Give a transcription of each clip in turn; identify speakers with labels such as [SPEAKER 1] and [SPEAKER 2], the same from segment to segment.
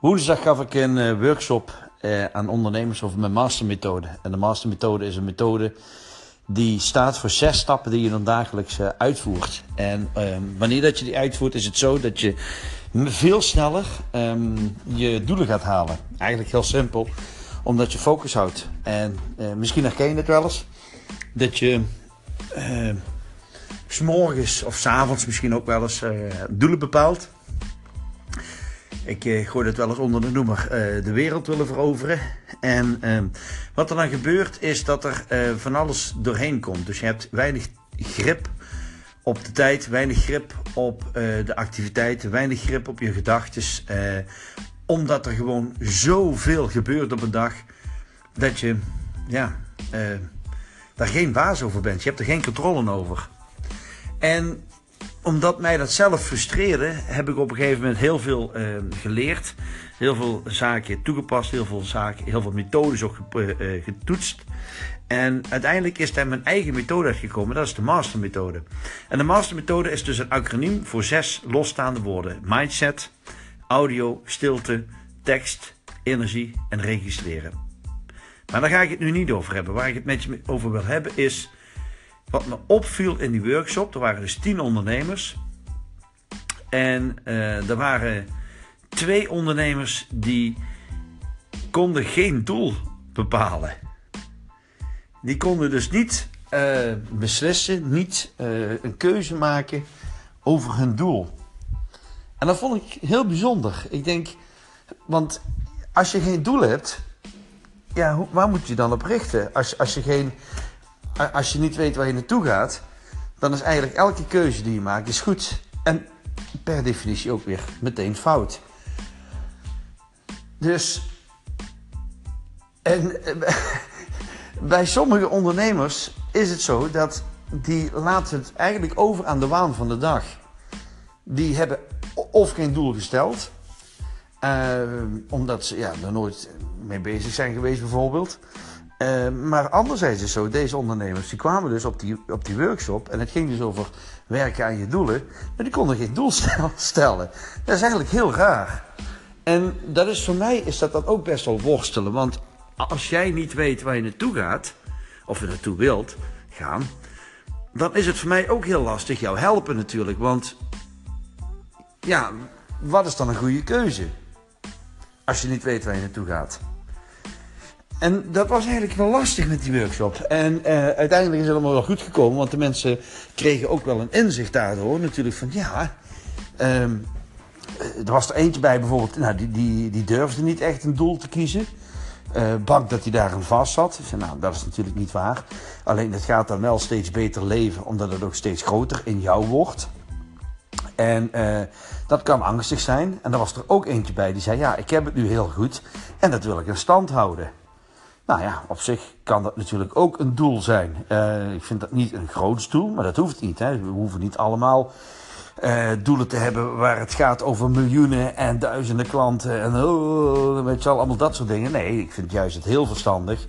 [SPEAKER 1] Woensdag gaf ik een uh, workshop uh, aan ondernemers over mijn mastermethode. En de mastermethode is een methode die staat voor zes stappen die je dan dagelijks uh, uitvoert. En ehm, wanneer dat je die uitvoert, is het zo dat je veel sneller um, je doelen gaat halen. Eigenlijk heel simpel, omdat je focus houdt. En misschien herken je het wel eens, dat je s'morgens of s'avonds misschien ook wel eens doelen bepaalt. Ik eh, gooi het wel eens onder de noemer uh, de wereld willen veroveren. En uh, wat er dan gebeurt is dat er uh, van alles doorheen komt. Dus je hebt weinig grip op de tijd, weinig grip op de activiteiten, weinig grip op je gedachten. omdat er gewoon zoveel gebeurt op een dag dat je ja, daar geen baas over bent. Je hebt er geen controle over. En omdat mij dat zelf frustreerde, heb ik op een gegeven moment heel veel uh, geleerd. Heel veel zaken toegepast, heel veel, zaken, heel veel methodes ook uh, getoetst. En uiteindelijk is daar mijn eigen methode uitgekomen. Dat is de mastermethode. En de mastermethode is dus een acroniem voor zes losstaande woorden: mindset, audio, stilte, tekst, energie en registreren. Maar daar ga ik het nu niet over hebben. Waar ik het met je over wil hebben is wat me opviel in die workshop, er waren dus tien ondernemers. En uh, er waren twee ondernemers die konden geen doel bepalen. Die konden dus niet uh, beslissen, niet uh, een keuze maken over hun doel. En dat vond ik heel bijzonder. Ik denk, want als je geen doel hebt, ja, waar moet je dan op richten? Als, als je geen als je niet weet waar je naartoe gaat, dan is eigenlijk elke keuze die je maakt is goed. En per definitie ook weer meteen fout. Dus. En bij sommige ondernemers is het zo dat die laten het eigenlijk over aan de waan van de dag. Die hebben of geen doel gesteld, uh, omdat ze ja, er nooit mee bezig zijn geweest, bijvoorbeeld. Uh, maar anderzijds is het zo, deze ondernemers die kwamen dus op die, op die workshop en het ging dus over werken aan je doelen, maar die konden geen doel stellen. Dat is eigenlijk heel raar. En dat is voor mij is dat dan ook best wel worstelen, want als jij niet weet waar je naartoe gaat, of je naartoe wilt gaan, dan is het voor mij ook heel lastig jou helpen natuurlijk, want ja, wat is dan een goede keuze? Als je niet weet waar je naartoe gaat. En dat was eigenlijk wel lastig met die workshop. En uh, uiteindelijk is het allemaal wel goed gekomen, want de mensen kregen ook wel een inzicht daardoor. Natuurlijk van ja, um, er was er eentje bij bijvoorbeeld, nou, die, die, die durfde niet echt een doel te kiezen. Uh, bang dat hij daar aan vast zat. Zei, nou, dat is natuurlijk niet waar. Alleen het gaat dan wel steeds beter leven, omdat het ook steeds groter in jou wordt. En dat kan angstig zijn. En er was er ook eentje bij die zei: Ja, ik heb het nu heel goed en dat wil ik in stand houden. Nou ja, op zich kan dat natuurlijk ook een doel zijn. Uh, ik vind dat niet een groot doel, maar dat hoeft niet. Hè. We hoeven niet allemaal uh, doelen te hebben waar het gaat over miljoenen en duizenden klanten en oh, weet je wel, allemaal dat soort dingen. Nee, ik vind juist het heel verstandig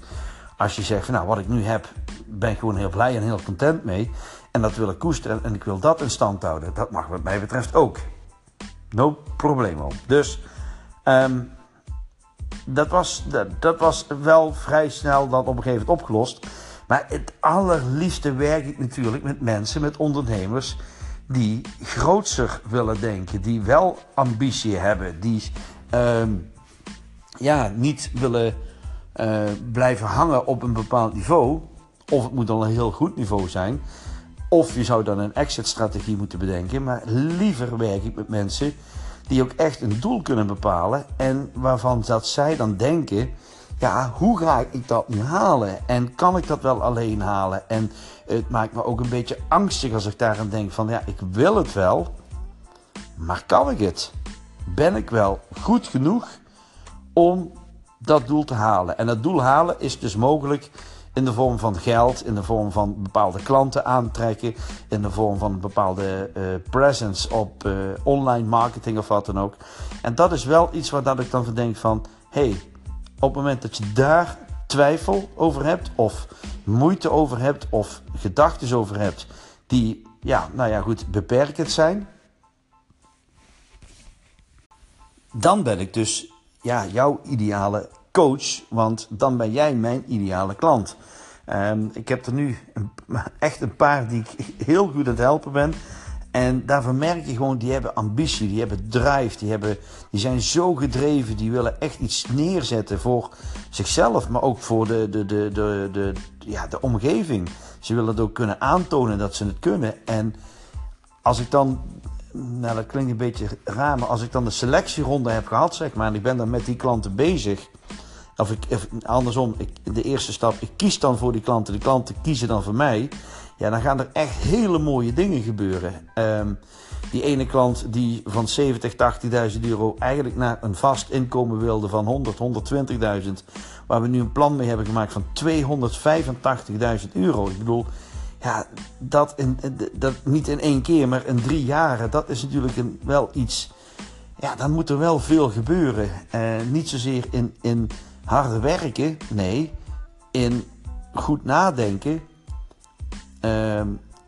[SPEAKER 1] als je zegt van nou, wat ik nu heb, ben ik gewoon heel blij en heel content mee. En dat wil ik koesteren en ik wil dat in stand houden. Dat mag wat mij betreft ook. No probleem. Dus um, dat was, dat, dat was wel vrij snel dan op een gegeven moment opgelost. Maar het allerliefste werk ik natuurlijk met mensen, met ondernemers die grootser willen denken, die wel ambitie hebben, die uh, ja, niet willen uh, blijven hangen op een bepaald niveau. Of het moet dan een heel goed niveau zijn. Of je zou dan een exit-strategie moeten bedenken. Maar liever werk ik met mensen die ook echt een doel kunnen bepalen en waarvan dat zij dan denken, ja, hoe ga ik dat nu halen? En kan ik dat wel alleen halen? En het maakt me ook een beetje angstig als ik daaraan denk van, ja, ik wil het wel, maar kan ik het? Ben ik wel goed genoeg om dat doel te halen? En dat doel halen is dus mogelijk in de vorm van geld, in de vorm van bepaalde klanten aantrekken, in de vorm van een bepaalde uh, presence op uh, online marketing of wat dan ook. En dat is wel iets waar dat ik dan van denk van, hey, op het moment dat je daar twijfel over hebt, of moeite over hebt, of gedachten over hebt, die, ja, nou ja, goed, beperkend zijn, dan ben ik dus ja, jouw ideale coach, want dan ben jij mijn ideale klant. Um, ik heb er nu echt een paar die ik heel goed aan het helpen ben. En daarvan merk je gewoon, die hebben ambitie, die hebben drive, die, hebben, die zijn zo gedreven, die willen echt iets neerzetten voor zichzelf, maar ook voor de, de, de, de, de, ja, de omgeving. Ze willen het ook kunnen aantonen dat ze het kunnen. En als ik dan, nou dat klinkt een beetje raar, maar als ik dan de selectieronde heb gehad, zeg maar, en ik ben dan met die klanten bezig, of, ik, andersom, ik, de eerste stap, ik kies dan voor die klanten, de klanten kiezen dan voor mij. Ja, dan gaan er echt hele mooie dingen gebeuren. Um, die ene klant die van 70, 80.000 euro eigenlijk naar een vast inkomen wilde van 100, 120.000. Waar we nu een plan mee hebben gemaakt van 285.000 euro. Ik bedoel, ja, dat, in, dat niet in één keer, maar in drie jaren. Dat is natuurlijk wel iets. Ja, dan moet er wel veel gebeuren. Uh, niet zozeer in, in harde werken, nee, in goed nadenken uh,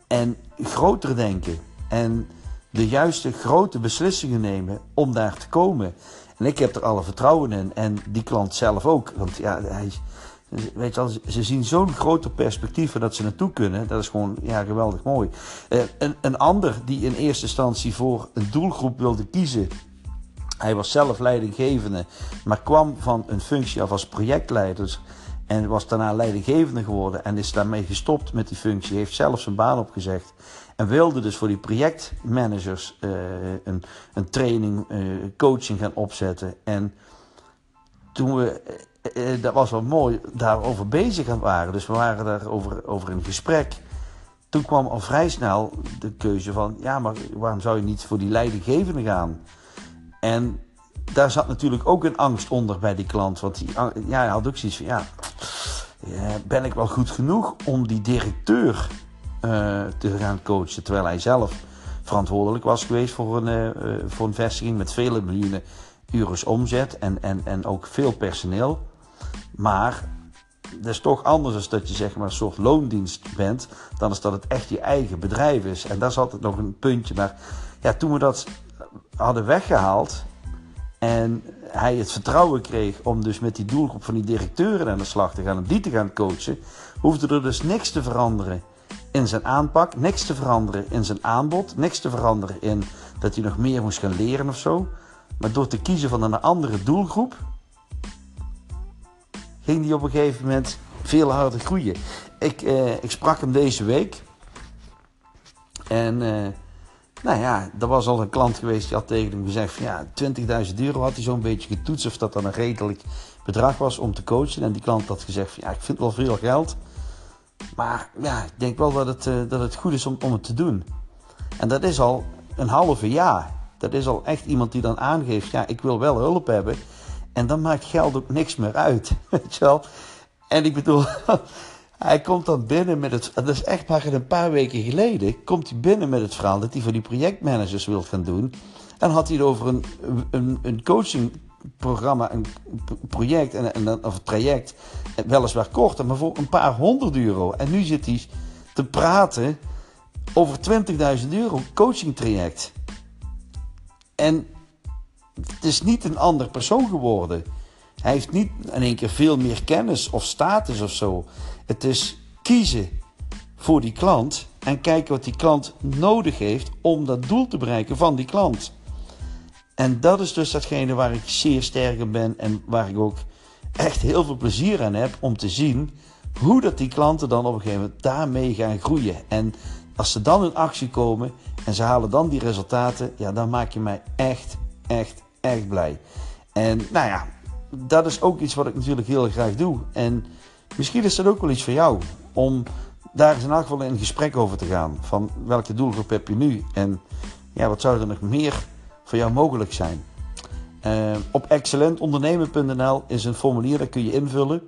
[SPEAKER 1] en groter denken. En de juiste grote beslissingen nemen om daar te komen. En ik heb er alle vertrouwen in. En die klant zelf ook. Want ja, hij, weet je wel, ze zien zo'n groter perspectief dat ze naartoe kunnen. Dat is gewoon ja, geweldig mooi. Uh, een, een ander die in eerste instantie voor een doelgroep wilde kiezen hij was zelf leidinggevende, maar kwam van een functie af als projectleider. En was daarna leidinggevende geworden en is daarmee gestopt met die functie. Heeft zelf zijn baan opgezegd. En wilde dus voor die projectmanagers uh, een, een training, uh, coaching gaan opzetten. En toen we, uh, dat was wel mooi, daarover bezig aan waren. Dus we waren daar over, over in gesprek. Toen kwam al vrij snel de keuze van, ja, maar waarom zou je niet voor die leidinggevende gaan? En daar zat natuurlijk ook een angst onder bij die klant. Want die, ja, hij had ook zoiets van, ja, ben ik wel goed genoeg om die directeur uh, te gaan coachen? Terwijl hij zelf verantwoordelijk was geweest voor een, uh, voor een vestiging met vele miljoenen euro's omzet en, en, en ook veel personeel. Maar dat is toch anders als dat je zeg maar een soort loondienst bent, dan is dat het echt je eigen bedrijf is. En daar zat het nog een puntje. Maar ja, toen we dat hadden weggehaald en hij het vertrouwen kreeg om dus met die doelgroep van die directeuren aan de slag te gaan en die te gaan coachen, hoefde er dus niks te veranderen in zijn aanpak, niks te veranderen in zijn aanbod, niks te veranderen in dat hij nog meer moest gaan leren of zo. Maar door te kiezen van een andere doelgroep, ging hij op een gegeven moment veel harder groeien. Ik, eh, ik sprak hem deze week en eh, nou ja, er was al een klant geweest die had tegen hem gezegd van ja, 20.000 euro had hij zo'n beetje getoetst of dat dan een redelijk bedrag was om te coachen. En die klant had gezegd van ja, ik vind wel veel geld. Maar ja, ik denk wel dat het, uh, dat het goed is om, om het te doen. En dat is al een halve jaar. Dat is al echt iemand die dan aangeeft, ja, ik wil wel hulp hebben. En dan maakt geld ook niks meer uit. Weet je wel? En ik bedoel, hij komt dan binnen met het. Dat is echt maar een paar weken geleden. Komt hij binnen met het verhaal dat hij voor die projectmanagers wil gaan doen. En had hij het over een, een, een coachingprogramma, een project en, en, of een traject. Weliswaar korter, maar voor een paar honderd euro. En nu zit hij te praten over 20.000 euro coachingtraject. En het is niet een ander persoon geworden. Hij heeft niet in één keer veel meer kennis of status of zo. Het is kiezen voor die klant en kijken wat die klant nodig heeft om dat doel te bereiken van die klant. En dat is dus datgene waar ik zeer sterk in ben en waar ik ook echt heel veel plezier aan heb om te zien hoe dat die klanten dan op een gegeven moment daarmee gaan groeien. En als ze dan in actie komen en ze halen dan die resultaten, ja, dan maak je mij echt, echt, echt blij. En nou ja, dat is ook iets wat ik natuurlijk heel graag doe. En misschien is dat ook wel iets voor jou. Om daar eens in elk geval in gesprek over te gaan. Van welke doelgroep heb je nu? En ja, wat zou er nog meer voor jou mogelijk zijn? Uh, op excellentondernemen.nl is een formulier, dat kun je invullen.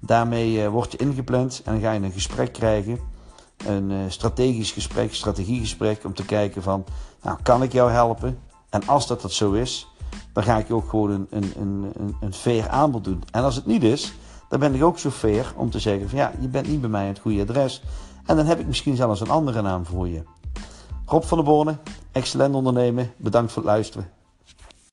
[SPEAKER 1] Daarmee uh, word je ingepland en dan ga je een gesprek krijgen. Een uh, strategisch gesprek, strategiegesprek om te kijken van, nou, kan ik jou helpen? En als dat, dat zo is, dan ga ik je ook gewoon een, een, een, een fair aanbod doen. En als het niet is, dan ben ik ook fair om te zeggen van ja, je bent niet bij mij het goede adres. En dan heb ik misschien zelfs een andere naam voor je. Rob van der Borne, excellent ondernemen. Bedankt voor het luisteren.